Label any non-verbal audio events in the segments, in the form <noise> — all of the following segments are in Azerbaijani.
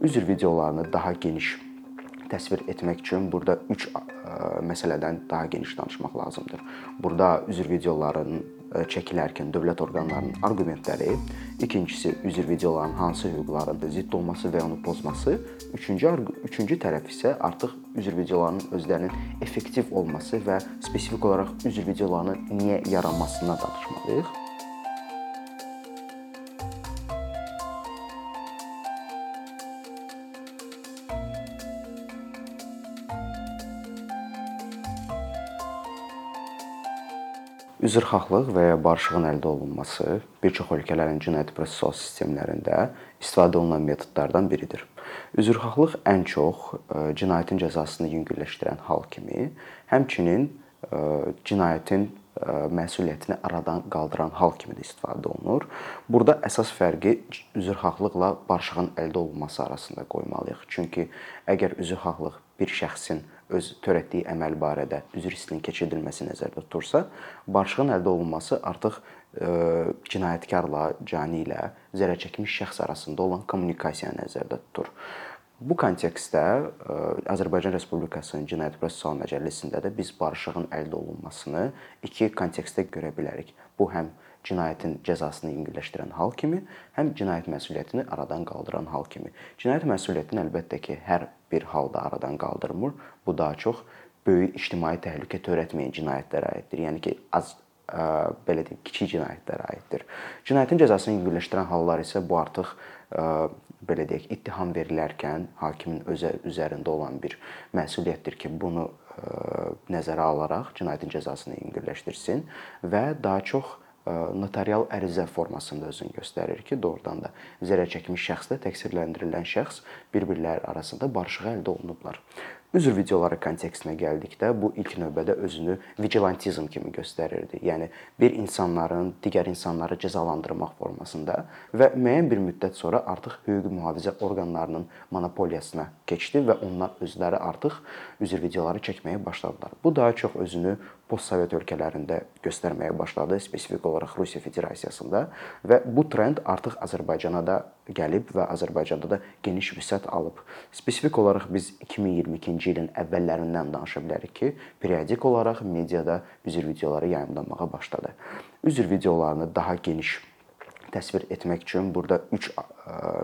Üzr videolarını daha geniş təsvir etmək üçün burada 3 məsələdən daha geniş danışmaq lazımdır. Burada üzr videolarının çəkilərkən dövlət orqanlarının arqumentləri, ikincisi üzr videoların hansı hüquqların zidd olması və onu pozması, üçüncü üçüncü tərəf isə artıq üzr videolarının özlərinin effektiv olması və spesifik olaraq üzr videolarının niyə yaranmasına danışmalıyıq. Üzrxahlıq və ya barışığın əldə olunması bir çox ölkələrin cinayət prosessual sistemlərində istifadə olunan metodlardan biridir. Üzrxahlıq ən çox e, cinayətin cəzasını yüngülləşdirən hal kimi, həmçinin e, cinayətin e, məsuliyyətini aradan qaldıran hal kimi də istifadə olunur. Burada əsas fərqi üzrxahlıqla barışığın əldə olunması arasında qoymalıyıq. Çünki əgər üzrxahlıq bir şəxsin öz törətdiyi əməl barədə üzr hissinin keçirdilməsi nəzərdə tutursa, barışığın əldə olunması artıq e, cinayətkarla, cani ilə zərər çəkmiş şəxs arasında olan kommunikasiyanı nəzərdə tutur. Bu kontekstdə e, Azərbaycan Respublikasının Cinayət Prosessual Məcəlləsində də biz barışığın əldə olunmasını iki kontekstdə görə bilərik. Bu həm cinayətin cəzasını yüngülləşdirən hal kimi, həm cinayət məsuliyyətini aradan qaldıran hal kimi. Cinayət məsuliyyətini əlbəttə ki, hər bir halda aradan qaldırmır. Bu daha çox böyük ictimai təhlükə törətməyən cinayətlərə aiddir. Yəni ki, az ə, belə deyim, kiçik cinayətlərə aiddir. Cinayətin cəzasını yüngülləşdirən hallar isə bu artıq ə, belə deyək, ittiham verilərkən hakimin özə üzərində olan bir məsuliyyətdir ki, bunu ə, nəzərə alaraq cinayətin cəzasını yüngülləşdirsin və daha çox notarial ərizə formasında özünü göstərir ki, doğrudan da zərər çəkmiş şəxslə təqsirləndirilən şəxs bir-birləri arasında barışığı əldə olunublar. Üzr videoları kontekstinə gəldikdə bu ilk növbədə özünü vigilantizm kimi göstərirdi. Yəni bir insanların digər insanları cəzalandırmaq formasında və müəyyən bir müddət sonra artıq hüquqi mühafizə orqanlarının monopoliyasına keçdi və onlar özləri artıq üzr videoları çəkməyə başladılar. Bu daha çox özünü postsovet ölkələrində göstərməyə başladı, spesifik olaraq Rusiya Federasiyasında və bu trend artıq Azərbaycana da gəlib və Azərbaycanda da geniş vüsət alıb. Spesifik olaraq biz 2022-ci 2020-ci ilin əvvəllərindən danışa bilərik ki, periodik olaraq mediada üzr videoları yayımlanmağa başladı. Üzr videolarını daha geniş təsvir etmək üçün burada 3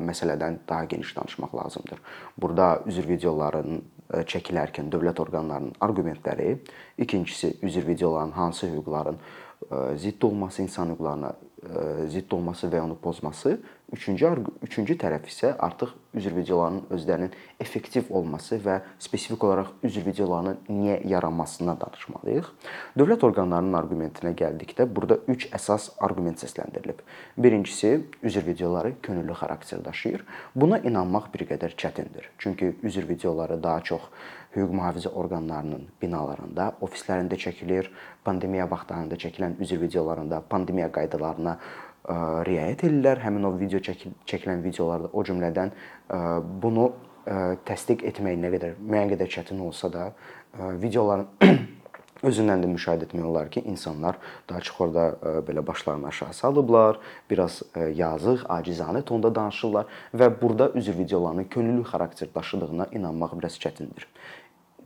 məsələdən daha geniş danışmaq lazımdır. Burada üzr videolarının çəkilərkən dövlət orqanlarının arqumentləri, ikincisi üzr videoların hansı hüquqların zidd olması, insan hüquqlarına zidd olması və ya onu pozması, üçüncü üçüncü tərəf isə artıq üzr videolarının özlərinin effektiv olması və spesifik olaraq üzr videolarının niyə yaranmasına danışmalıyıq. Dövlət orqanlarının arqumentinə gəldikdə burada 3 əsas arqument səsləndirilib. Birincisi, üzr videoları könüllü xarakter daşıyır. Buna inanmaq bir qədər çətindir. Çünki üzr videoları daha çox hüquq mühafizə orqanlarının binalarında, ofislərində çəkilir, pandemiya vaxtlarında çəkilən üzr videolarında pandemiya qaydalarına riayət edirlər. Həmin o video çəkilən videolarda o cümlədən bunu təsdiq etmək nə qədər müəyyən qədər çətin olsa da videoların <clears throat> özündən də müşahidə etmək olar ki, insanlar daha çox orada belə başlarını aşağı salıblar, biraz yazıq, acizanə tonda danışırlar və burada üzr videolarının könüllü xarakter daşıdığına inanmaq biraz çətindir.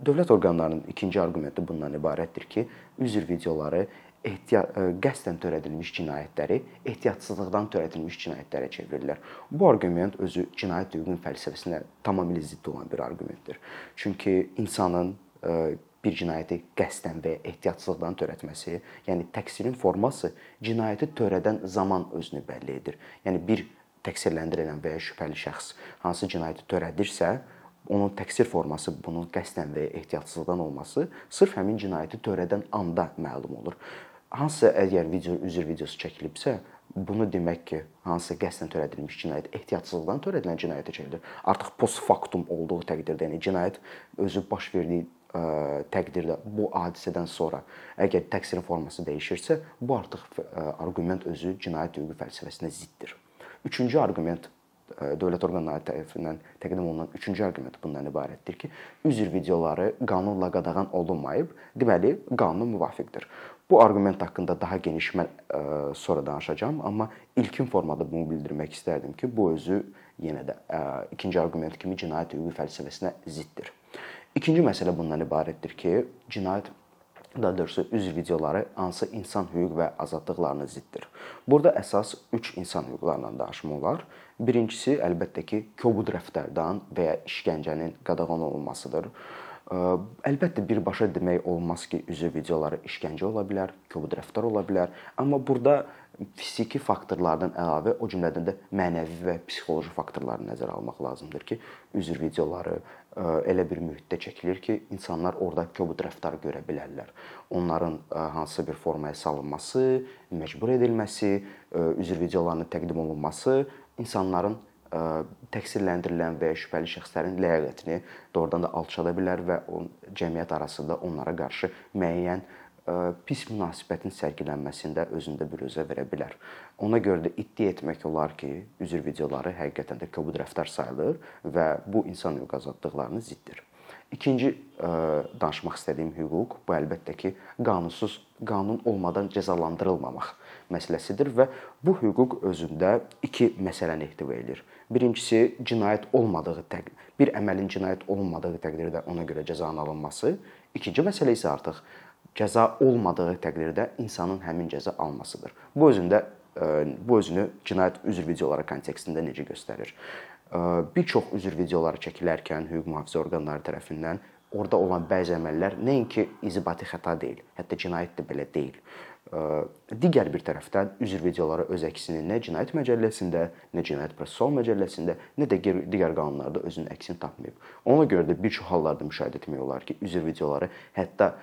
Dövlət orqanlarının ikinci arqumenti bundan ibarətdir ki, üzr videoları ehtiyat e, qəsdən törədilmiş cinayətləri ehtiyatsızlıqdan törədilmiş cinayətlərə çevirirlər. Bu arqument özü cinayət hüququnun fəlsəfəsinə tamamilə zidd olan bir arqumentdir. Çünki insanın e, bir cinayəti qəsdən və ehtiyatsızlıqdan törətməsi, yəni təqsirin forması cinayəti törədən zaman özünü bəlli edir. Yəni bir təqsirləndirilən və ya şübhəli şəxs hansı cinayəti törədirsə, onun təqsir forması bunun qəsdən və ya ehtiyatsızlıqdan olması sırf həmin cinayəti törədən anda məlum olur hansısa əgər video üzr videosu çəkilibsə, bunu demək ki, hansısa qəsdən törədilmiş cinayət ehtiyatsızlıqdan törədilən cinayətə çevrilir. Artıq post factum olduğu təqdirdə, yəni cinayət özü baş verdiyi ə, təqdirdə bu hadisədən sonra əgər təqsirin forması dəyişirsə, bu artıq ə, arqument özü cinayət hüququ fəlsəfəsinə ziddir. Üçüncü arqument dövlət orqanları tərəfindən təqdim olunan üçüncü arqument bundan ibarətdir ki, üzr videoları qanunla qadağan olunmayıb, deməli qanuna müvafiqdir. Bu arqument haqqında daha geniş mən ə, sonra danışacağam, amma ilkin formada bunu bildirmək istərdim ki, bu özü yenə də ə, ikinci arqument kimi cinayət hüququ fəlsəfəsinə ziddir. İkinci məsələ bundan ibarətdir ki, cinayət daha doğrusu üzv videoları hansı insan hüquq və azadlıqlarına ziddir. Burada əsas 3 insan hüquqlarından danışmaq olar. Birincisi əlbəttə ki, kobud rəftardan və ya işgəncənin qadağan olunmasıdır. Əlbəttə birbaşa demək olmaz ki, üzv videoları işgəncə ola bilər, kobud rəftar ola bilər, amma burada fiziki faktorlardan əlavə, o cümlədən də mənəvi və psixoloji faktorları nəzərə almaq lazımdır ki, üzr videoları elə bir mühitdə çəkilir ki, insanlar orada kobud rəftar görə bilərlər. Onların hansısa bir formaya salınması, məcbur edilməsi, üzr videolarının təqdim olunması insanların təqsirləndirilən və ya şübhəli şəxslərin ləyaqətini doğrudan da alçada bilər və cəmiyyət arasında onlara qarşı müəyyən pis münasibətin sərgilənməsində özündə büruzə verə bilər. Ona görə də iddia etmək olar ki, üzr videoları həqiqətən də kobud rəftar sayılır və bu insan hüquq azadlıqlarına ziddir. İkinci danışmaq istədiyim hüquq bu əlbəttə ki, qanunsuz qanun olmadan cəzalandırılmamaq məsələsidir və bu hüquq özündə iki məsələni ehtiva edir. Birincisi cinayət olmadığı təqdirdə, bir əməlin cinayət olunmadığı təqdirdə ona görə cəzanın alınması, ikinci məsələ isə artıq cəza olmadığı təqdirdə insanın həmin cəza almasıdır. Bu özündə e, bu özünü cinayət üzr videoları kontekstində necə göstərir? E, bir çox üzr videoları çəkilərkən hüquq mühafizə orqanları tərəfindən orada olan bəzi əməllər nəinki izbati xəta deyil, hətta cinayət də belə deyil. Digər bir tərəfdən üzr videoları öz əksini nə cinayət məcəlləsində, nə cinayət prosessual məcəlləsində, nə də digər qanunlarda özünün əksini tapmayıb. Ona görə də bir çox hallarda müşahidə etmək olar ki, üzr videoları hətta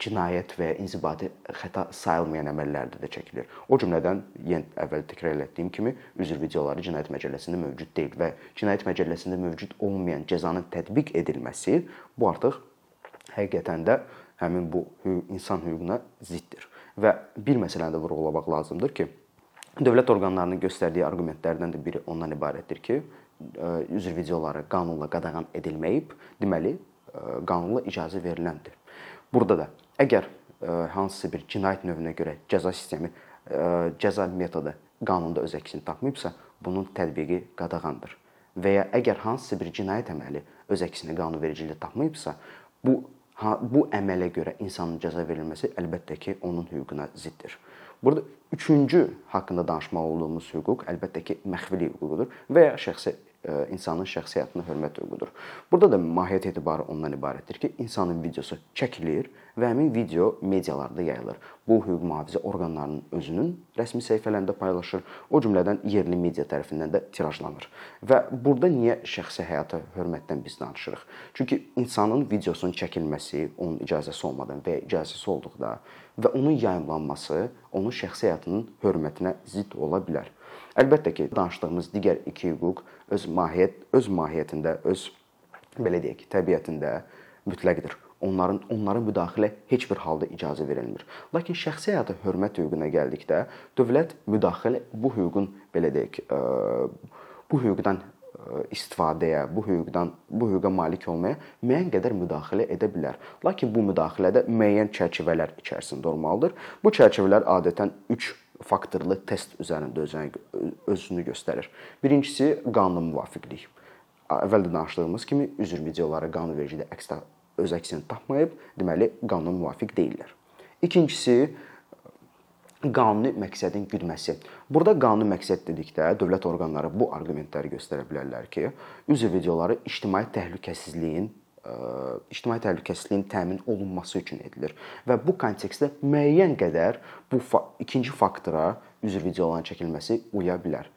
cinayət və inzibati xəta sayılmayan əməllərdə də çəkilir. O cümlədən yenə əvvəl təkrar etdiyim kimi üzr videoları cinayət məcəlləsində mövcud deyil və cinayət məcəlləsində mövcud olmayan cəzanın tətbiq edilməsi bu artıq həqiqətən də həmin bu insan hüququna ziddir. Və bir məsələni də vurğulamaq lazımdır ki, dövlət orqanlarının göstərdiyi arqumentlərdən də biri ondan ibarətdir ki, üzr videoları qanunla qadağan edilməyib, deməli qanunla icazə veriləndir. Burada da əgər e, hansısa bir cinayət növünə görə cəza sistemi, e, cəza metodu qanunda öz əksini tapmayıbsa, bunun tətbiqi qadağandır. Və ya əgər hansısa bir cinayət əməli öz əksini qanunvericilikdə tapmayıbsa, bu bu əmələ görə insanın cəza verilməsi əlbəttə ki, onun hüququna ziddir. Burada üçüncü haqqında danışmaq olduğumuz hüquq əlbəttə ki, məxfilik hüququdur və ya şəxsi insanın şəxsi həyatına hörmət hüququdur. Burada da mahiyyət etibarı ondan ibarətdir ki, insanın videosu çəkilir və həmin video medialarda yayılır. Bu hüquq mühafizə orqanlarının özünün rəsmi səhifələrində paylaşır, o cümlədən yerli media tərəfindən də tirajlanır. Və burada niyə şəxsi həyata hörmətdən biz danışırıq? Çünki insanın videosunun çəkilməsi onun icazəsi olmadan və ya icazəsi olduqda və onun yayımlanması onun şəxsi həyatının hörmətinə zidd ola bilər. Əlbəttə ki, danışdığımız digər iki hüquq öz mahiyyət, öz mahiyyətində, öz belə deyək, təbiətində mütləqdir. Onların onların müdaxilə heç bir halda icazə verilmir. Lakin şəxsi həyata hörmət hüququna gəldikdə, dövlət müdaxilə bu hüququn belə deyək, bu hüquqdan istifadəyə, bu hüquqdan, bu hüquqa malik olmaya müəyyən qədər müdaxilə edə bilər. Lakin bu müdaxilədə müəyyən çərçivələr içərisində olmalıdır. Bu çərçivələr adətən 3 faktorlu test üzərində özünü, özünü göstərir. Birincisi qanuna müvafiqlik. Əvvəldə danışdığımız kimi üzr videoları qanunvericidə əks öz əksini tapmayıb, deməli qanuna müvafiq deyillər. İkincisi qanuni məqsədin güdməsi. Burada qanuni məqsəd dedikdə dövlət orqanları bu arqumentləri göstərə bilərlər ki, üzr videoları ictimai təhlükəsizliyin ictimai təhlükəsizliyin təmin olunması üçün edilir və bu kontekstdə müəyyən qədər bu ikinci faktora üzr videoların çəkilməsi uya bilər.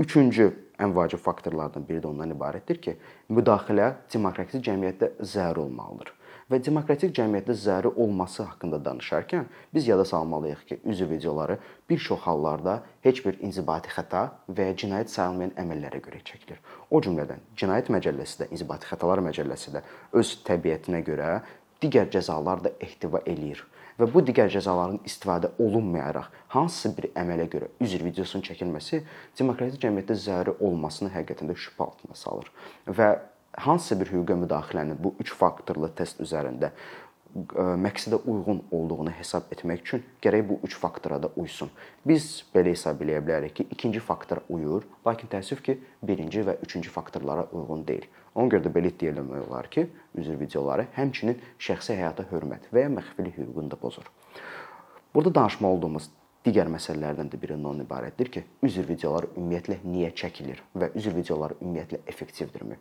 Üçüncü ən vacib faktorlardan biri də ondan ibarətdir ki, müdaxilə demokratik cəmiyyətdə zəruri olmalıdır və demokratik cəmiyyətdə zəruri olması haqqında danışarkən biz yada salmalıyıq ki, üzv videoları bir çox hallarda heç bir inzibati xəta və ya cinayət sayılmayan əməllərə görə çəkilir. O cümlədən Cinayət Məcəlləsi də, İnzibati Xətalar Məcəlləsi də öz təbiətinə görə digər cəzalar da ehtiva eləyir və bu digər cəzaların istifadə olunmayaraq hansısa bir əmələ görə üzr videosunun çəkilməsi demokratik cəmiyyətdə zəruri olmasını həqiqətən də şübhə altına salır və hansısa bir hüquqa müdaxilənin bu üç faktorlu test üzərində məqsədə uyğun olduğunu hesab etmək üçün gərək bu üç faktora da uysun. Biz belə hesab eləyə bilərik ki, ikinci faktor uyur, lakin təəssüf ki, birinci və üçüncü faktorlara uyğun deyil. Ona görə də belə iddia eləmək olar ki, üzr videoları həmçinin şəxsi həyata hörmət və ya məxfilik hüququnu da pozur. Burada danışmalı olduğumuz digər məsələlərdən də biri ondan ibarətdir ki, üzr videoları ümumiyyətlə niyə çəkilir və üzr videoları ümumiyyətlə effektivdirmi?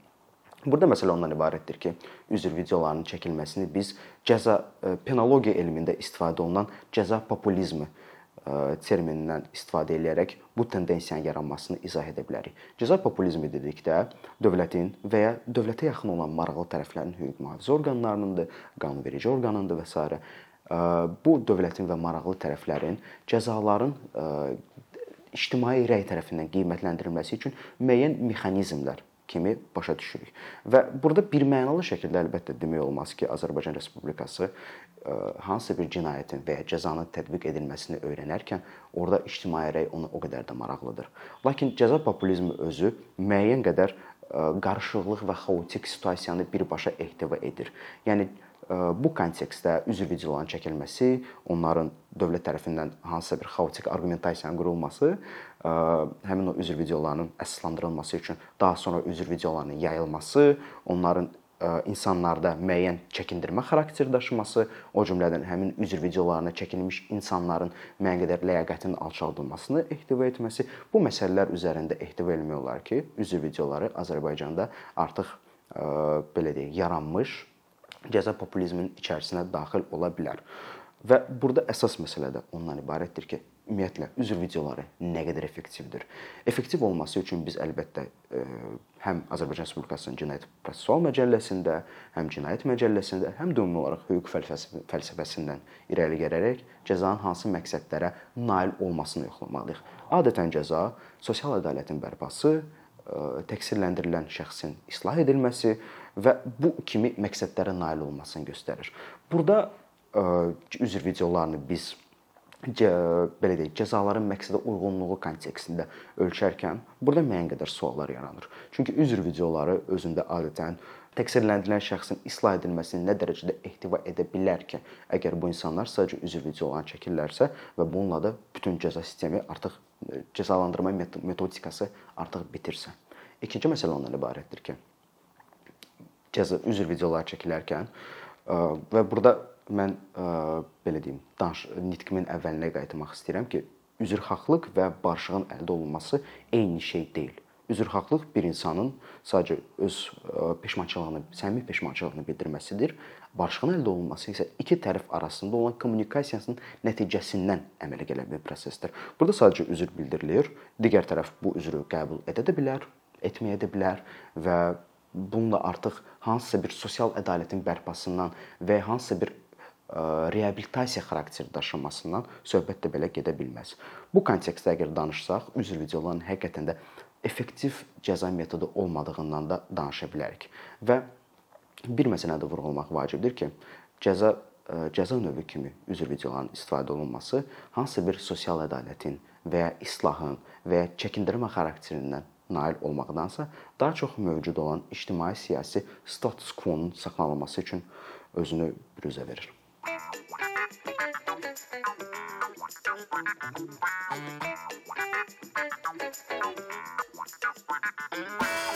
Burada məsələ ondan ibarətdir ki, üzr videolarının çəkilməsini biz cəza e, penologiya elmində istifadə olunan cəza populizmi terminindən istifadə edərək bu tendensiyanın yaranmasını izah edə bilərik. Cəza populizmi dedikdə dövlətin və ya dövlətə yaxın olan maraqlı tərəflərin hüquq mühafizə orqanlarınındır, qanunverici orqanındır və s. Bu dövlətin və maraqlı tərəflərin cəzaların ictimai rəy tərəfindən qiymətləndirilməsi üçün müəyyən mexanizmlər kimi başa düşürük. Və burada bir mənalı şəkildə əlbəttə demək olmaz ki, Azərbaycan Respublikası hansısa bir cinayətin və ya cəzanın tətbiq edilməsini öyrənərkən orada ictimai rəy ona o qədər də maraqlıdır. Lakin cəza populizmi özü müəyyən qədər e, qarışıqlıq və xaotik situasiyanı birbaşa ehtiva edir. Yəni bu kontekstdə üzv videoların çəkilməsi, onların dövlət tərəfindən hansısa bir xaotik arqumentasiyanın qurulması, həmin o üzv videolarının əsaslandırılması üçün daha sonra üzv videolarının yayılması, onların insanlarda müəyyən çəkindirmə xarakteri daşıması, o cümlədən həmin üzr videolarına çəkilmiş insanların müəyyən qədər ləyaqətinin alçaldılmasını ehtiva etməsi bu məsələlər üzərində ehtiva etmək olar ki, üzr videoları Azərbaycanda artıq belə deyək, yaranmış cəza populizminin içərisinə daxil ola bilər. Və burada əsas məsələ də ondan ibarətdir ki, ümumiyyətlə üzr videoları nə qədər effektivdir. Effektiv olması üçün biz əlbəttə e, həm Azərbaycan Respublikasının Cinayət Prosessual Məcəlləsində, həm Cinayət Məcəlləsində, həm də ümumi olaraq hüquq fəlsəfəsindən irəli gələrək cəzanın hansı məqsədlərə nail olmasını yoxlamalıyıq. Adətən cəza sosial ədalətin bərpası, təqsirləndirilən şəxsin islah edilməsi və bu kimi məqsədlərə nail olmasını göstərir. Burada üzr videolarını biz belə deyək, cəzaların məqsədə uyğunluğu kontekstində ölçərkən burada müəyyən qədər suallar yaranır. Çünki üzr videoları özündə adətən təqsirləndirilən şəxsin islah edilməsini nə dərəcədə ehtiva edə bilər ki, əgər bu insanlar sadəcə üzr videolarını çəkirlərsə və bununla da bütün cəza sistemi artıq cəzalandırma metodikası artıq bitirsə. İkinci məsələ ondan ibarətdir ki, cəza üzr videolar çəkilərkən və burada mən belə deyim, danış nitqimin əvvəlinə qayıtmaq istəyirəm ki, üzrxahlıq və barışığın əldə olunması eyni şey deyil. Üzrxahlıq bir insanın sadəcə öz peşmançılığını, səmimi peşmançılığını bildirməsidir. Barışığın əldə olunması isə iki tərəf arasında olan kommunikasiyasının nəticəsindən əmələ gələn bir prosesdir. Burada sadəcə üzr bildirilir. Digər tərəf bu üzrü qəbul edə də bilər, etməyə də bilər və bununla artıq hansısa bir sosial ədalətin bərpasından və hansısa bir reabilitasiya xarakteri daşımasından söhbət də belə gedə bilməz. Bu kontekstdə əgər danışsaq, üzr videoların həqiqətən də effektiv cəza metodu olmadığından da danışa bilərik. Və bir məsələni də vurğulamaq vacibdir ki, cəza cəza növü kimi üzr videolarının istifadə olunması hansısa bir sosial ədalətin və ya islahın və ya çəkindirmə xarakterindən nail olmaqdansa daha çox mövcud olan ictimai siyasi status quo-nun saxlanılması üçün özünü büruzə verir. Thank you.